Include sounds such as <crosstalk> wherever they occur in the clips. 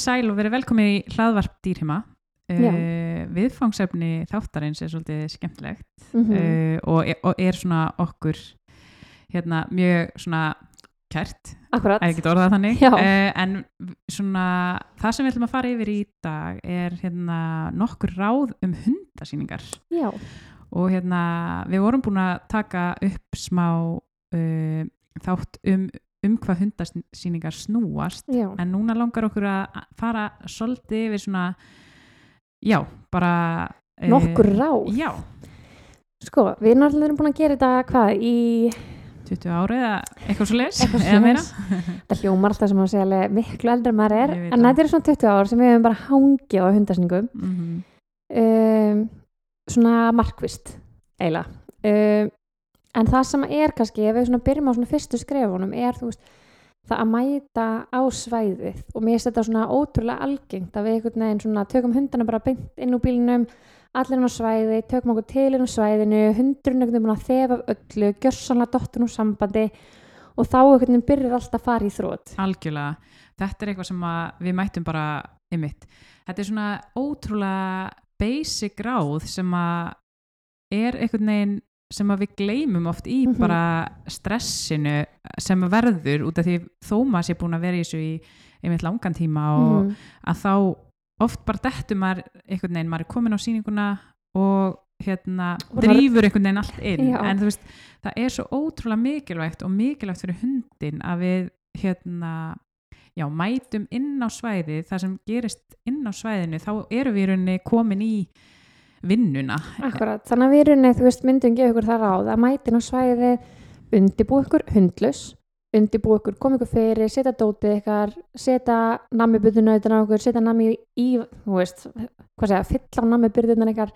Sæl og verið velkomið í hlaðvarp dýrhima. Uh, viðfangsefni þáttarins er svolítið skemmtilegt Mm uh, og, er, og er svona okkur hérna mjög svona kært, Akkurat. að ég get orðað þannig. Uh, en svona það sem við ætlum að fara yfir í dag er hérna nokkur ráð um hundasýningar Já. og hérna við vorum búin að taka upp smá þátt um, um hvað hundasýningar snúast Já. en núna langar okkur að fara svolítið yfir svona já, bara eh, Nokkur ráð. já, Sko, við erum allir búin að gera þetta hvað í, 20 ári eða eitthvað svo svoleiðis. það hljómar alltaf sem að segja miklu eldri en maður er, en þetta er svona 20 ár sem við hefum bara hangið á hundasningum, mm um, svona markvist, eiginlega. Um, en það sem er kannski, ef við byrjum á fyrstu skrefunum, er veist, það að mæta á svæðið. Og mér þetta svona ótrúlega algengt að við einhvern veginn svona tökum hundana bara beint inn úr bílnum allir á svæði, tökum okkur til inn á svæðinu hundurinn veginn búin að þefa öllu gjörsanlega dottur úr sambandi. Og þá einhvern veginn byrjar alltaf að fara í þrótt algjörlega, þetta er eitthvað sem við mættum bara ymitt þetta er svona ótrúlega basic ráð sem að er einhvern veginn sem að við gleymum oft í Mhm. bara stressinu sem að verður út af því þó maður sé búin að vera í þessu í einmitt langan tíma og Mhm. að þá oft bara dettur maður einhvern veginn, maður er komin á sýninguna og hérna Og drýfur einhvern veginn allt inn Já. en þú veist, það er svo ótrúlega mikilvægt og mikilvægt fyrir hundin að við hérna já, mætum inn á svæði það sem gerist inn á svæðinu þá erum við í rauninni komin í vinnuna Akkurat, þannig að við erum, þú veist, myndum gefa ykkur það ráð að mætin á svæði undibú ykkur hundlaus undibú ykkur, kom ykkur fyrir, setja dótið ykkar setja nammi byrðuna utan á ykkur setja nammi í, þú veist hvað segja, fylla á nammi byrðunan ykkar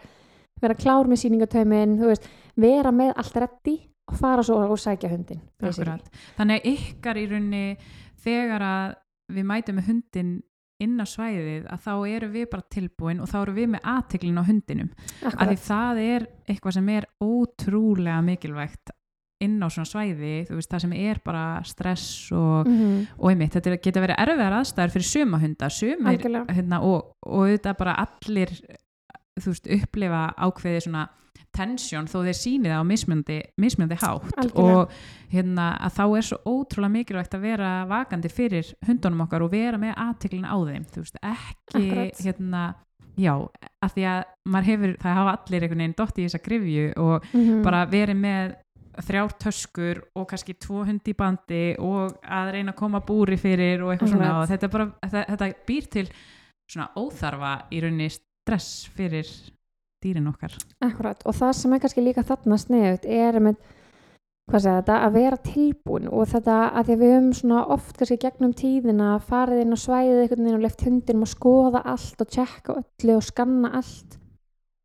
vera klár með sýningataumin þú veist, vera með allt reddi og fara svo og sækja hundin. Akkurat. Þannig að ykkar í rauninni þegar að við mætum með hundin inn á svæðið að þá erum við bara tilbúin og þá erum við með aðteklin á hundinum. Að því Akkurat, það er eitthvað sem er ótrúlega mikilvægt inn á svona svæði, þú veist, það sem er bara stress og, mm og einmitt, þetta geta verið erfiðar aðstæður fyrir suma hunda, sumir algjörlega. hérna, og, og auðvitað bara allir þú veist, upplifa ákveði svona tensjón þó þeir síni það á mismjöndi, mismjöndi hátt Algjörlega. og hérna að þá er svo ótrúlega mikilvægt að vera vakandi fyrir hundunum okkar og vera með aðteklina á þeim þú veist, ekki Akkurat. hérna já, að því að maður hefur það hafa allir einhvern veginn dott í þessa grifju og Mhm. bara verið með þrjár töskur og kannski tvo hundi í bandi og að reyna að koma búri fyrir og eitthvað svona Akkurat. og þetta, bara, þetta, þetta býr til svona óþarfa í rauninni stress fyrir dýrin okkar. Akkurat, og það sem er kannski líka þarna sniðut er með, þetta, að vera tilbúin og þetta að því að við höfum oft kannski gegnum tíðina farið inn á svæðið einhvern veginn og left hundinum að skoða allt og tjekka öllu og skanna allt.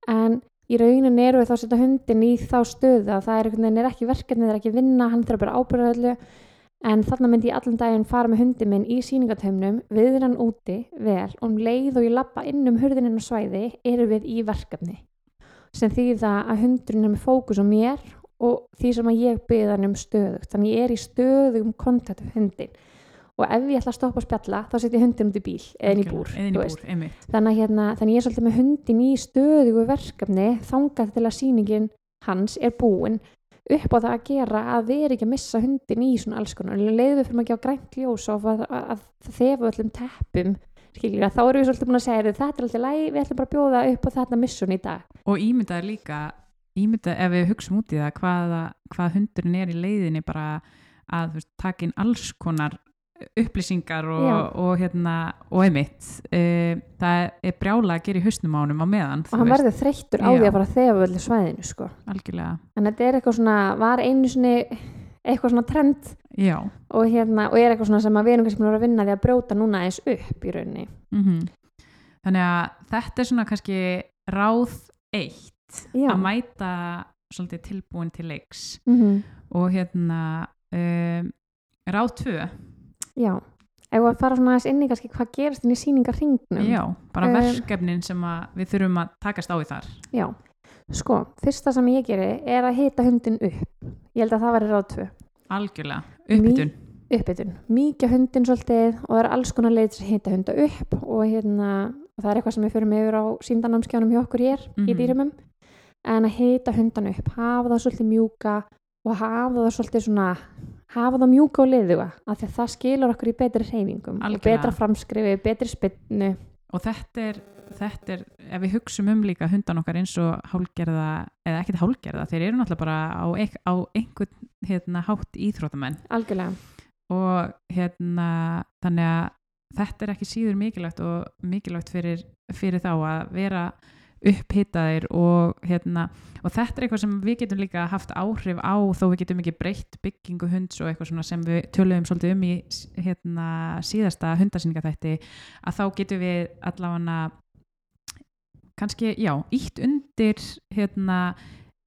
En í raunin eru við þá að setja hundin í þá stöðu að það er er ekki verkefni, það er ekki vinna, hann þarf bara að ábyrða öllu en þarna myndi ég allan daginn fara með hundin minn í síningatöfnum við hann úti vel og um leið og ég lappa inn um hurðinin á svæði eru við í verkefni. Sem þýðir það að hundurinn er með fókus á mér og því sem að ég byggði hann um stöðugt. Þannig ég er í stöðugum kontakt við hundin og ef ég ætla að stoppa að spjalla þá setja ég hundin út í bíl eða inn í búr, þú í búr, einmitt. Þannig, hérna, þannig ég er svolítið með hundin í stöðugu verkefni þangað til að sýningin hans er búin upp á það að gera að erum ekki að missa hundin í svona alls konar. Leiðum við fyrir að gefa grænt ljós og að, að, að þefa öllum teppum skiljið að þá erum við svolítið búin að segja þetta er alltaf læg, við ætlum bara að bjóða upp á þetta missun í dag. Og ímyndað líka ímyndað ef við hugsaum út í það hvað, hvað hundurinn er í leiðinni bara að taka inn alls konar upplýsingar og, og, hérna, og einmitt uh, það er brjála að gera í hausnum á honum á meðan og hann verður þreyttur á því að fara að þefa öllu svæðinu sko. en þetta er eitthvað svona, var einu sinni eitthvað svona trend já. og, hérna, og er eitthvað svona sem að við erum kannski að vera að vinna því að brjóta núna eins upp í rauninni. Mm þannig að þetta er svona kannski ráð eitt Já. að mæta svolítið tilbúin til leiks. Mm og hérna um, ráð tvö Já, ef að fara svona aðeins inn í kannski hvað gerist inn í sýningarringnum já, bara Um, verkefnin sem við þurfum að takast á í þar. Já, sko, fyrsta sem ég geri er að hita hundin upp. Ég held að það væri ráð tvö. Algjörlega, uppbytun. uppbytun, mikið hundin svolítið og það er alls konar leið til að hita hunda upp og, hérna, það er eitthvað sem við fyrir yfir á síndanamskjánum hjá okkur hér í Mhm. dýrumum en að hita hundan upp, hafa það svolítið mjúka og hafa það svolítið svona hafa það mjúka og liðuga af því að það skilur okkur í betri hreyfingum og Algjörlega. betra framskrifi, betri spinnu og þetta er, þetta er ef við hugsum um líka hundan okkar eins og hálgerða, eða ekkert hálgerða þeir eru náttúrulega bara á, eik, á einhvern hérna, hátt íþróttamenn. Algjörlega, og hérna þannig að þetta er ekki síður mikilvægt og mikilvægt fyrir, fyrir þá að vera upphitaðir og hérna og þetta er eitthvað sem við getum líka haft áhrif á þó við getum ekki breytt byggingu hunds og eitthvað sem við töluðum svolítið um í hérna, síðasta hundasýningaþætti að þá getum við allavega kannski, já, ítt undir hérna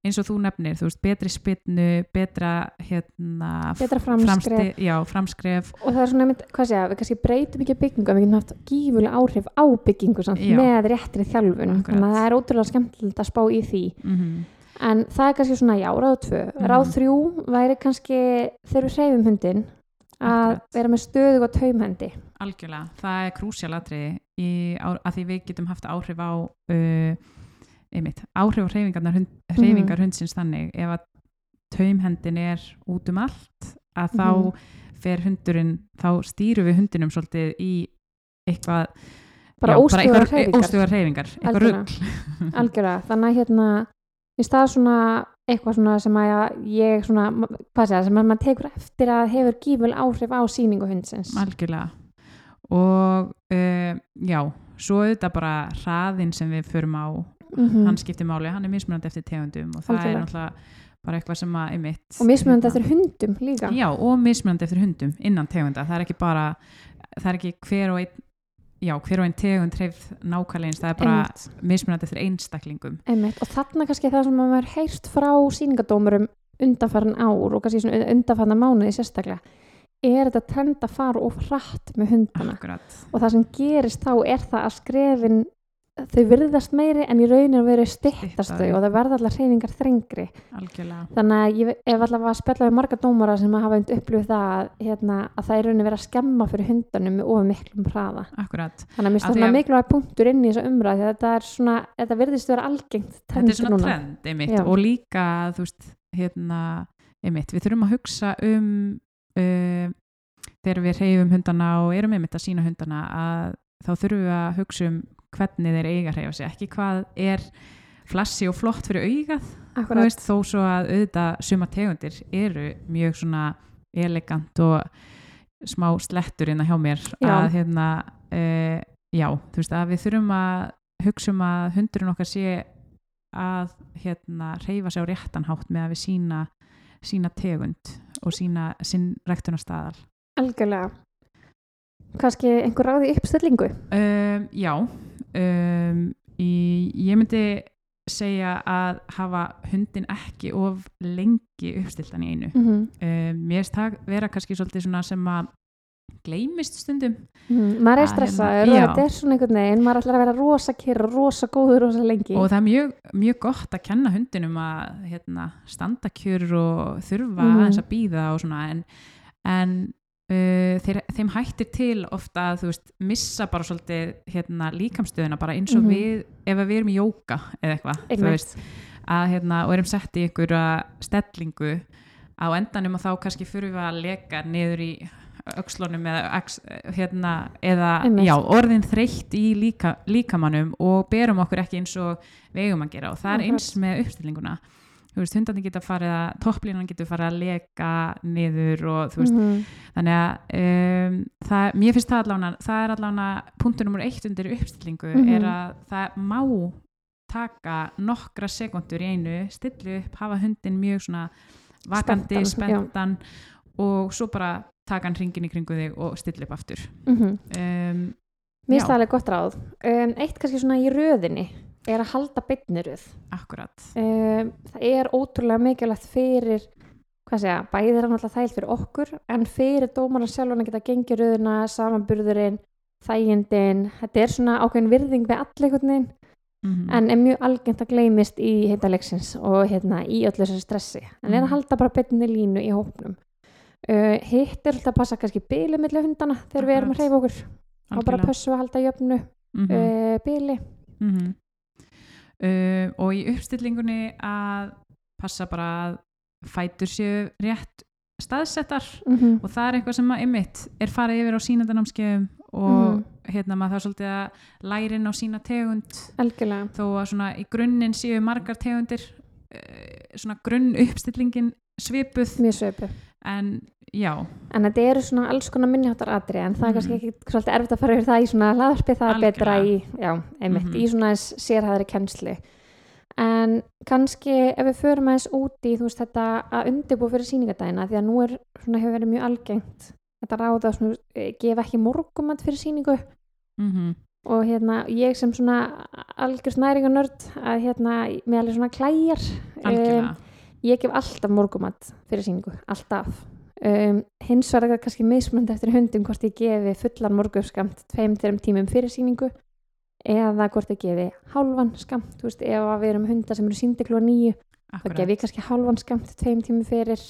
eins og þú nefnir, þú veist, betri spinnu betra hérna betra framskrif framsti, já, framskref. Og það er svona, hvað segja, við kannski breytum ekki byggingu við getum haft gífulega áhrif á byggingu samt, með réttri þjálfun. Akkurat. þannig að það er ótrúlega skemmtilegt að spá í því. Mm en það er kannski svona, já, ráð tvö. Mhm. ráð þrjú væri kannski þegar við hreyfum hundin að Akkurat. vera með stöðug og taumhendi. Algjörlega, það er á- að því við getum haft áhrif á uh, einmitt, áhrif á hreyfingar, hund, hreyfingar hundsins þannig ef að taumhendin er út um allt að þá Mhm. fer hundurinn, þá stýrum við hundinum svolítið í eitthvað bara eitthvað- hreyfingar. eitthvað <laughs> algjörlega, þannig að hérna í stað svona eitthvað svona sem að ég svona, hvað segja, sem að maður tekur eftir að hefur gíful áhrif á síningu hundsins. Algjörlega. Og uh, já, svo auðvitað bara hraðin sem við förum á Mhm. hann skiptir máli, hann er mismunandi eftir tegundum og það er Algjörlega. náttúrulega bara eitthvað sem að einmitt, og mismunandi hérna- eftir hundum líka. Já, og mismunandi eftir hundum innan tegunda, það er ekki bara það er ekki hver og einn já, hver og einn tegund treyf nákvæmleins það er bara mismunandi eftir einstaklingum. Einmitt. og þarna kannski það sem maður heyrst frá síningadómurum undanfarin ár og kannski svona undanfarna mánuði sérstaklega er þetta trend að fara of hratt með hundana. Akkurat, og það sem gerist þá er það að skrefin þau virðast meiri en í rauninu styttast Styttari. þau og það verða allar hreyfingar þrengri. Algjörlega. Þannig að ég ef allavega að spjalla við marga dómara sem hafa upplifið það að, hérna, að það er rauninni verið að skemma fyrir hundanum með ofur miklum hraða. Akkurat, þannig að mér Af því stóðum að- punktur inn í þessa umræð því að þetta svona, þetta virðist vera algengt þetta er svona núna. trend einmitt. Já. og líka, veist, hérna einmitt, við þurfum að hugsa um uh, þegar við reyfum hundana og erum einmitt að sína hundana að þá þurfum við að hugsa um hvernig þeir eiga að reyfa sig, ekki hvað er flassi og flott fyrir augað. Veist, þó svo að auðvitað suma tegundir eru mjög svona elegant og smá slettur innan hjá mér Já. að hérna uh, já, þú veist að við þurfum að hugsa um að hundurinn okkar sé að hérna reyfa sig á réttan hátt með að við sína sína tegund og sína sinn rektunar staðal algjörlega. Kannski einhver ráði uppstillingu? Um, já um, í, ég myndi segja að hafa hundin ekki of lengi uppstiltan í einu mm -hmm. um, mér finnst það vera kannski svolítið svona sem að gleymist stundum maður er Að, stressaður hérna, og þetta er svona einhvern veginn maður ætlar að vera rosa kyrr og rosa góður rosa lengi og það er mjög, mjög gott að kenna hundinum að hérna, standa kjur og þurfa Mhm. aðeins að býða og svona en, en uh, þeir, þeim hættir til ofta að þú veist missa bara svolítið hérna, líkamstöðuna bara eins og Mhm. við ef við erum í jóka eða eitthvað þú veist, að, hérna, og erum sett í einhverja stellingu á endanum og þá kannski fyrir við að leka niður í öxlunum eða, hérna, eða já, orðin þreytt í líka, líkamannum og berum okkur ekki eins og við eigum að gera. Og það er eins með uppstillinguna veist, hundarnir geta farið að topplínan getur farið að leka niður og þú veist, Mhm. þannig að um, það, mér finnst það allavega það er allavega punktur nummer eitt undir uppstillingu Mhm. er að það má taka nokkra sekundur í einu stillu upp, hafa hundin mjög svona vakandi, spenntan og svo bara taka hann hringin í kringu þig og stilla upp aftur Mhm. um, Mér finnst það alveg gott ráð. Um, eitt kannski svona í röðinni er að halda beinniröð. akkurat Um, það er ótrúlega mikilvægt fyrir, hvað segja, bæðið er náttúrulega þægilt fyrir okkur, en fyrir dómarna sjálfan að geta gengið röðina, samanburðurinn, þægindin, þetta er svona ákveðin virðing við veginn, mm en er mjög algengt að gleymist í heita leiksins og hérna í öllu þessu stressi. En er Mhm. að halda bara beinni línu í hópnum. uh, hitt er alltaf að passa kannski bíli millir hundana þegar við erum að Akkurat. hreyfa okkur og bara pössu að halda jöfnu Mhm. uh, bíli mm uh, og í uppstillingunni að passa bara að fætur séu rétt staðsettar mm -hmm. og það er eitthvað sem að ymmit er farið yfir á sínandannámskeiðum og Mhm. hérna maður þá svolítið að lærin á sína tegund algjörlega þó að svona í grunninn séu margar tegundir uh, svona grunn uppstillingin svipuð sveipu en já, en þetta eru svona alls konar minniháttar atri en það er Mhm. kannski ekki svolítið erfitt að fara yfir það í svona hlaðarpi það er betra í, já, einmitt, Mhm. í svona aðeins sérhæðri kennslu. En kannski ef við förum aðeins út í þú veist þetta að undirbú fyrir sýningadagina því að nú er svona hefur verið mjög algengt þetta ráða svona, eh, gefa ekki morgumat fyrir sýningu. Mm og hérna ég sem svona algjörst næringanörd að hérna mér alveg svona klæjar algjörlega. ég gef alltaf morgumat fyrir sýningu, alltaf um, hins er það kannski mismönd eftir hundum hvort ég gefi fullan morgufskamt tveim til tímum fyrir sýningu eða hvort ég gefi hálfan skamt. Þú veist, ef að við erum hundar sem eru síndi klúa nýju, þá Akkurat. gef ég kannski hálfan skamt tveim tímum fyrir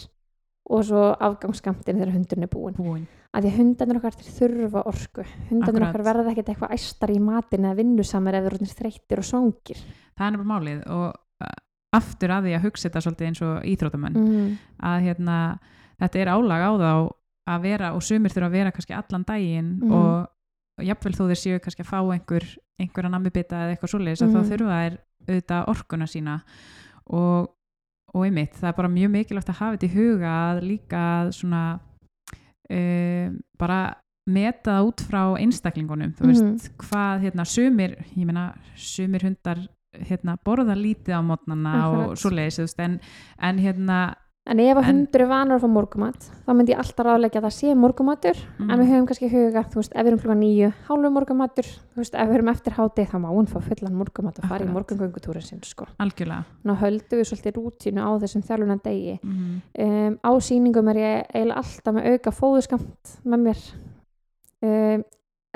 og svo afgangskamtin þegar hundurinn er búin búin að því hundarnir okkar þurfa orku. Hundarnir okkar verða ekkert eitthvað æstar í matin eða vinnusamir eru þreyttir og svangir. Það er bara málið og uh, aftur að því að hugsa þetta svolítið eins og íþróttamenn. Mm. að hérna, þetta er álag á þá að vera og sumir þurfa að vera kannski allan daginn Mhm. og jafnvel þó þeir séu kannski að fá einhver einhverja nammibita eða eitthvað svoleiðis að Mhm. þá þurfa þær auðvitað orkuna sína og, og einmitt það er bara mjög mikilvægt að hafa þetta í huga að líka að svona um, bara meta það út frá einstaklingunum þú veist, Mhm. hvað hérna sumir, ég meina sumir hundar hérna borða lítið á mótnana og svoleiðis, en, en hérna en ef að hundur er vanur að fá morgumat þá myndi ég alltaf ráðleggja að það sé morgumatur mm, en við höfum kannski huga, þú veist, ef við erum klukkan nýju hálfu morgumatur, þú veist, ef við erum eftir háti þá má hún fá fullan morgumat og fara í morgungöngutúrin sinn, sko. Algjörlega. Ná höldum við svolítið rútínu á þessum þjálfunan degi mm, um, á sýningum er ég eiginlega alltaf með auka fóðuskamt með mér. Um,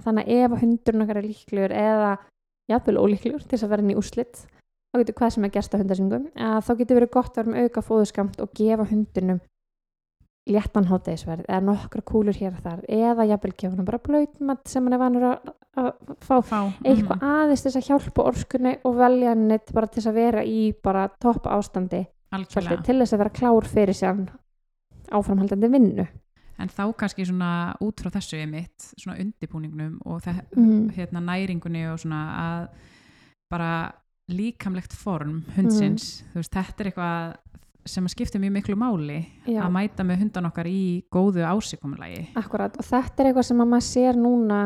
þannig að ef að hundurinn okkar er líklegur eða jafnvel ólíklegur til þess að vera inn í úrslit þá getur hvað sem er gerst á hundarsýningum. Að þá getur verið gott að vera með auka fóðuskamt og gefa hundinum léttan hátegisverð eða nokkra kúlur hér og þar eða jafnvel gefa hann bara blöytmat sem hann er vanur að, að fá. Fá eitthvað mhm, aðeins til þess að hjálpa orkunni og velja hann bara til þess að vera í bara topp ástandi svolítið, til þess að vera klár fyrir sér áframhaldandi vinnu. En þá kannski svona út frá þessu er mitt svona undibúningnum og mm. hérna næringunni og svona að bara líkamlegt form hundsins þú veist, þetta er eitthvað sem að skipta mjög miklu máli Já, að mæta með hundan okkar í góðu ásíkomulagi akkurat og þetta er eitthvað sem að maður sér núna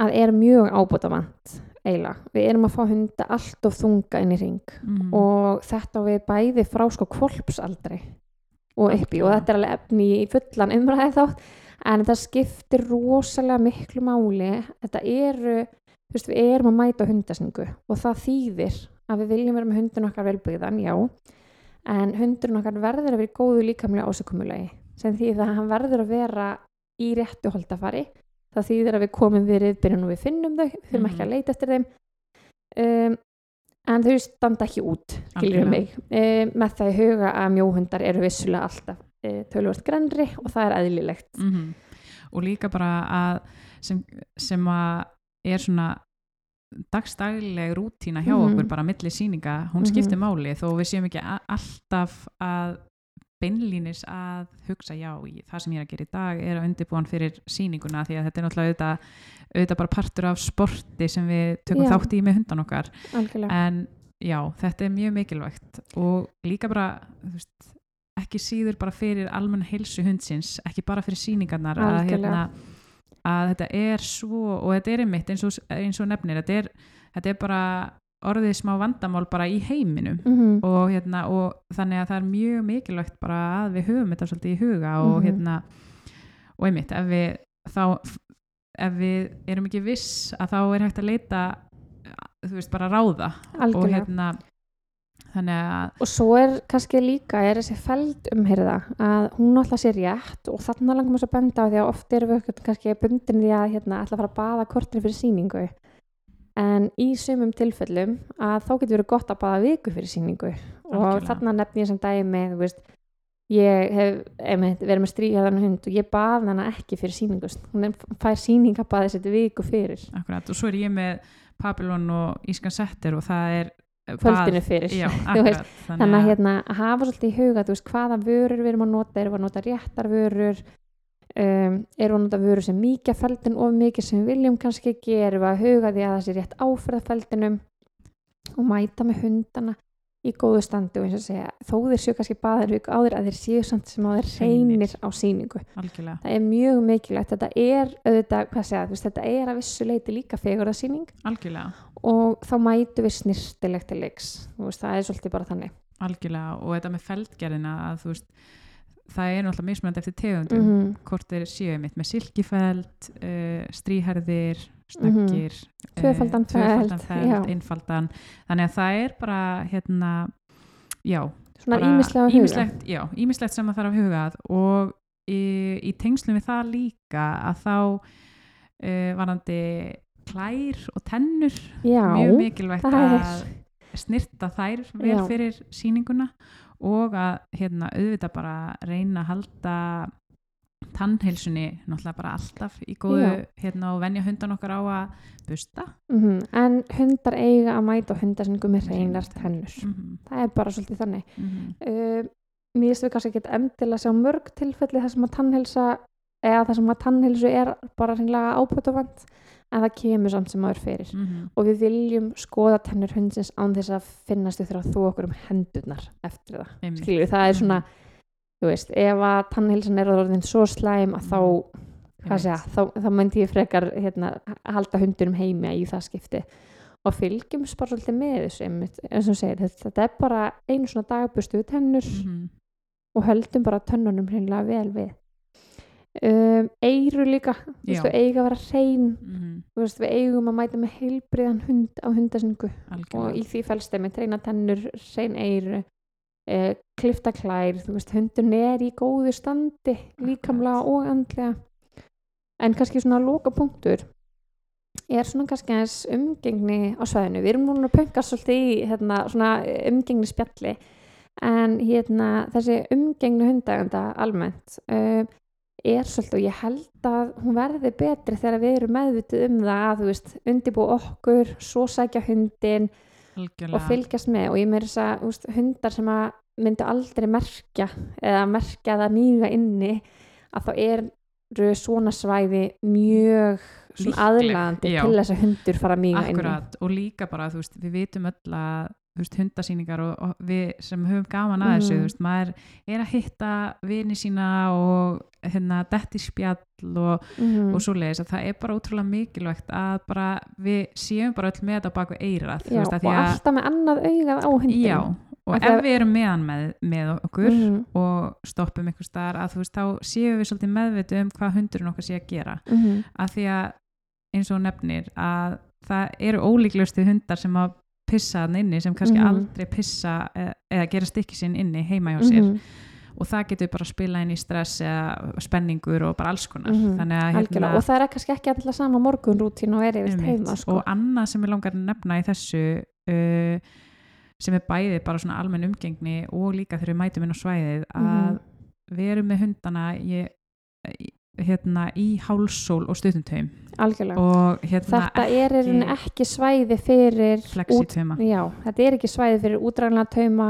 að er mjög ábútavant eiginlega, við erum að fá hunda allt of þunga inn í ring mm. og þetta við bæði frá sko kvolpsaldri og uppi og þetta er alveg efni í fullan umræði þátt en þetta skiptir rosalega miklu máli. Þetta eru, þú veist við erum að mæta hundasningu og það þýðir að við viljum vera með hundin okkar velbyggðan, já en hundurinn okkar verður að vera í góðu líkamlega ásökumulegi sem þýðir að hann verður að vera í réttu holdafari. Það þýðir að við komum við riðbyrjun og við finnum þau, við þurfum ekki að Mhm. leita eftir þeim. Um, en þau standa ekki út skiljum mig. Um, með það í huga að mjóhundar eru vissulega alltaf uh, tölvöld grenri og það er eðlilegt. Mm og líka bara að sem, sem að er svona dagstagleg rútína hjá Mhm. okkur bara milli síninga, hún Mhm. skiptir máli þó við séum ekki alltaf að beinlínis að hugsa já, í, það sem ég er að gera í dag er að undirbúan fyrir síninguna því að þetta er náttúrulega auðvitað, auðvitað bara partur af sporti sem við tökum Já. þátt í með hundan okkar algjörlega en já, þetta er mjög mikilvægt og líka bara veist, ekki síður bara fyrir almenn heilsu hundsins, ekki bara fyrir síningarnar að, Algjörlega. hérna, að þetta er svo og þetta er einmitt eins og, eins og nefnir, þetta er, þetta er bara orðið smá vandamál bara í heiminum. Mm og, hérna, og þannig að það er mjög mikilvægt bara að við höfum þetta svolítið í huga og Mhm. hérna og einmitt, ef við þá ef við erum ekki viss að þá er hægt að leita þú veist, bara ráða. Og algjörlega. hérna þannig að og svo er kannski líka er þessi feld umhyrða að hún alltaf sé rétt og þarna langum við að benda á því að oft erum við kannski bundin því að hérna, að fara að baða kortinu fyrir sýningu. En í sumum tilfellum að þá getur verið gott að baða viku fyrir sýningu. Og Algjörlega. þarna nefn ég sem dæmi veist, ég hef einmitt, verið með stríðaðan hund og ég bað hana ekki fyrir sýningust hún fær sýningabaði sér viku fyrir. Akkurat, og svo er ég með Papillon og Ískan Setter og það er kvöldinu fyrir. Já, <laughs> akkurat, þannig að hérna, að hafa svolítið í huga veist, hvaða vörur við erum að nota. Erum við að nota réttar vörur? Um, erum við að nota vörur sem mýkja feldin of mikið sem við viljum kannski ekki? Erum við að huga því að það sé rétt áferða feldinum og mæta með hundana í góðu standi og eins og segja þó þeir séu kannski baðir viku áður að þeir séu samt sem á þeir reynir á sýningu. Algjörlega, það er mjög mikilvægt. Þetta er auðvitað, hvað segja, þetta er að vissu leiti líka fegurðasýning algjörlega og þá mætu við snirtilegt til leiks. Veist, það er svolítið bara þannig. Algjörlega og þetta með feldgerðina að þú veist það er náttúrulega mismunandi eftir tegundum. Mm hvort þeir séu mitt með silkifeld uh, stríherðir snöggir mm Tvöfaldan feld, já. einfaldan. Þannig að það er bara hérna já, svona ímislegt sem að þarf að hugað og í, í tengslum við það líka að þá uh, varandi klær og tennur. Já, mjög mikilvægt að snirta þær vel Já. fyrir sýninguna og að hérna auðvitað bara reyna að halda tannheilsunni náttúrulega bara alltaf í góðu Já. hérna og venja hundan okkar á að busta. Mhm, en hundar eiga að mæta á hundasningu með reynar tennur. Mm það er bara svolítið þannig. -hmm. uh, mér finnst við kannski ekki endilega sjá mörg tilfelli þar sem að tannhelsa eða þar sem að tannhelsu er bara hreinlega ábútafand en það kemur samt sem maður fyrir Mhm. og við viljum skoða tennur hundsins án þess að finnast við þurfa að þú okkur um hendurnar eftir það Einmitt. skilur það er svona þú veist, ef að tannhelsan er orðin svo slæm að þá hvað Einmitt. segja, þá, þá myndi ég frekar hérna, halda hundunum heimi í það skipti og fylgjum bara svolítið með þessu eins og segir, þetta, þetta er bara einu svona dagbustu við tennur Mhm. og höldum bara tönnunum hreinlega vel við um, eiru líka veist, eiga að vera hrein. Mhm. þú veist, við eigum að mæta með heilbriðan hund á hundasningu og í því fælst þeim með treina tennur, hrein eiru eh, klifta klær, hundun er í góðu standi líkamlega og andlega. En kannski svona loka punktur er svona kannski aðeins umgengni á svæðinu, við erum núna að pönka svolítið í hérna, svona umgengni spjalli. En hérna þessi umgengni hundaganda almennt uh, er svolítið og ég held að hún verði betri þegar við erum meðvitið um það að þú veist, undibú okkur svo sækja hundin algjörlega. og fylgjast með. Og ég meira þess að úst, hundar sem að myndu aldrei merkja eða merkja það mýga inni að þá eru svona svæði mjög já. til þess að hundur fara mýga inni. Akkurat, og líka bara, þú veist, við vitum öll að veist, hundasýningar og, og við sem höfum gaman að þessu, þú veist, maður er að hitta vini sína og hérna, detti spjall og, mm og svo leiðis að það er bara ótrúlega mikilvægt að bara við séum bara öll með þetta á baku eirað, já, og alltaf með annað augað á hundin já, og ef við erum með hann með, með okkur Mhm, og stoppum einhver staðar að þú veist, þá séum við svolítið meðvitu um hvað hundurinn okkar sé að gera. Mhm, að því að eins og nefnir að það eru ólíklustu hundar sem að pissa hann inni sem kannski Mhm. aldrei pissa eða, eða gera stykki sinn inni heima hjá sér mhm, og það getur bara að spila inn í stress eða spenningur og bara alls konar Mhm, þannig að algjörlega og það er kannski ekki alltaf sama morgunrútín og er yfir Einmitt. heima sko. og annað sem ég langar að nefna í þessu uh, sem er bæði bara svona almenn umgengni og líka þegar við mætum inn á svæðið að Mhm. við erum með hundana ég, hérna, í hálsól og stuttumtaum algjörlega. Og hérna þetta er rauninni ekki svæði fyrir já, þetta er ekki svæði fyrir útræðanlega tauma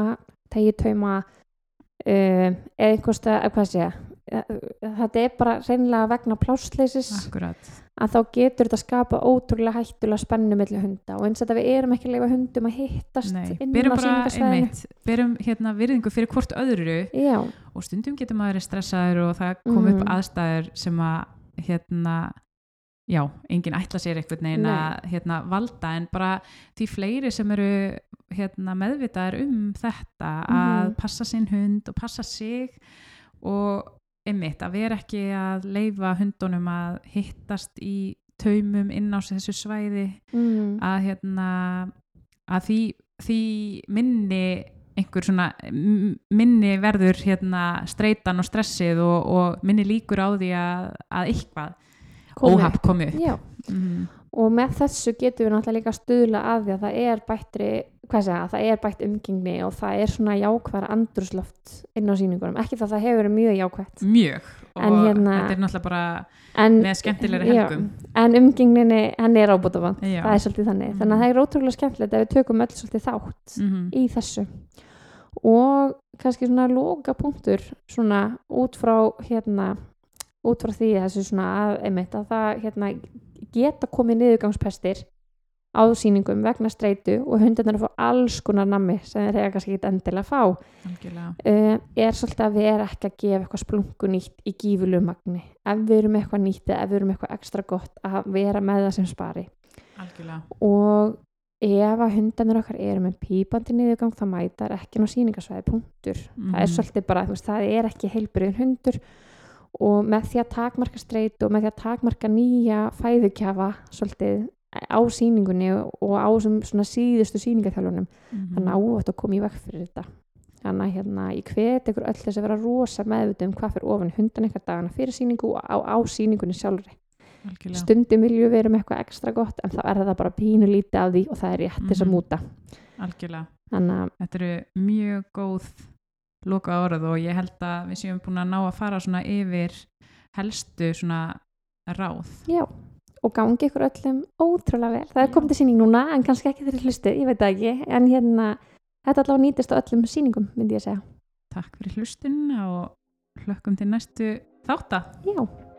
tegitauma uh, eða einhversta, hvað sé ég þetta er bara reynilega vegna plássleysis. Akkurat, að þá getur þetta skapa ótrúlega hættulega spennu milli hunda. Og eins og þetta við erum ekki að leifa hundum að hittast nei, á bara einmitt, berum hérna virðingu fyrir hvort öðru. Já, og stundum getur maður stressaður og það kom upp Mhm. aðstæður sem að hérna já, enginn ætla sér einhvern veginn að hérna, valda en bara því fleiri sem eru hérna, meðvitaðar um þetta að Mhm. passa sinn hund og passa sig og einmitt að vera ekki að leifa hundunum að hittast í taumum inn á þessu svæði mm, að hérna að því, því minni einhver svona minni verður hérna streitan og stressið og, og minni líkur á því að, að eitthvað. Óhapp komi upp. Já, mm, og með þessu getum við náttúrulega líka að stuðla að því að það er bættri hvað segja, það er bætt umgengni og það er svona jákvæðar andrusloft inn á sýningunum, ekki það það hefur verið mjög jákvætt. Mjög. Og hérna- þetta er náttúrulega bara en, með skemmtilegri já, helgum. En umgengninni, henni er ábútafant Já. það er svolítið þannig, þannig að það er ótrúlega skemmtilegt ef við tökum öll svolítið þátt Mhm. í þessu. Og kannski svona loka punktur svona út frá hérna út frá því þessu svona að, einmitt, að það hérna, geta komið niðurgangspestir á sýningum vegna streitu og hundarnir að fá alls konar nammi sem þeir eiga kannski ekki endilega að fá. Uh, er svolítið að vera ekki að gefa eitthvað splungu nýtt í gífulegu magni. Ef við erum eitthvað nýtt eða ef við erum eitthvað ekstra gott að vera með það sem spari. Algjörlega. Og ef að hundanir okkar eru með pípandi niðurgang þá mætar ekki ná sýningasvæði punktur. Það er Mhm. svolítið bara, veist, það er ekki heilbriðin hundur og með því að takmarka streytu og með því að takmarka nýja fæðukjafa svolítið á sýningunni og á svona síðustu sýningaþjálfunum Mhm. þannig að óvægt að koma í veg fyrir þetta. Þannig að hérna, ég hvet ykkur öll þess að vera rosa meðvitið um hvað fyrir ofan hundan ykkar dagana fyrir sýningu og á, á sýningunni sjálfri. Algjörlega. Stundum viljum við vera með eitthvað ekstra gott en þá er það bara pínu lítið af því og það er rétt þess að Mhm. múta. Algjörlega. Þannig að Þetta eru mjög góð loka orð og ég held að við séum búin að ná að fara svona yfir helstu svona ráð. já og gangi ykkur öllum ótrúlega vel það er komið til sýning núna en kannski ekki þeirri hlustu, ég veit ekki en hérna, þetta allavega nýtist á öllum sýningum myndi ég segja Takk fyrir hlustun og hlökkum til næstu þátta. já,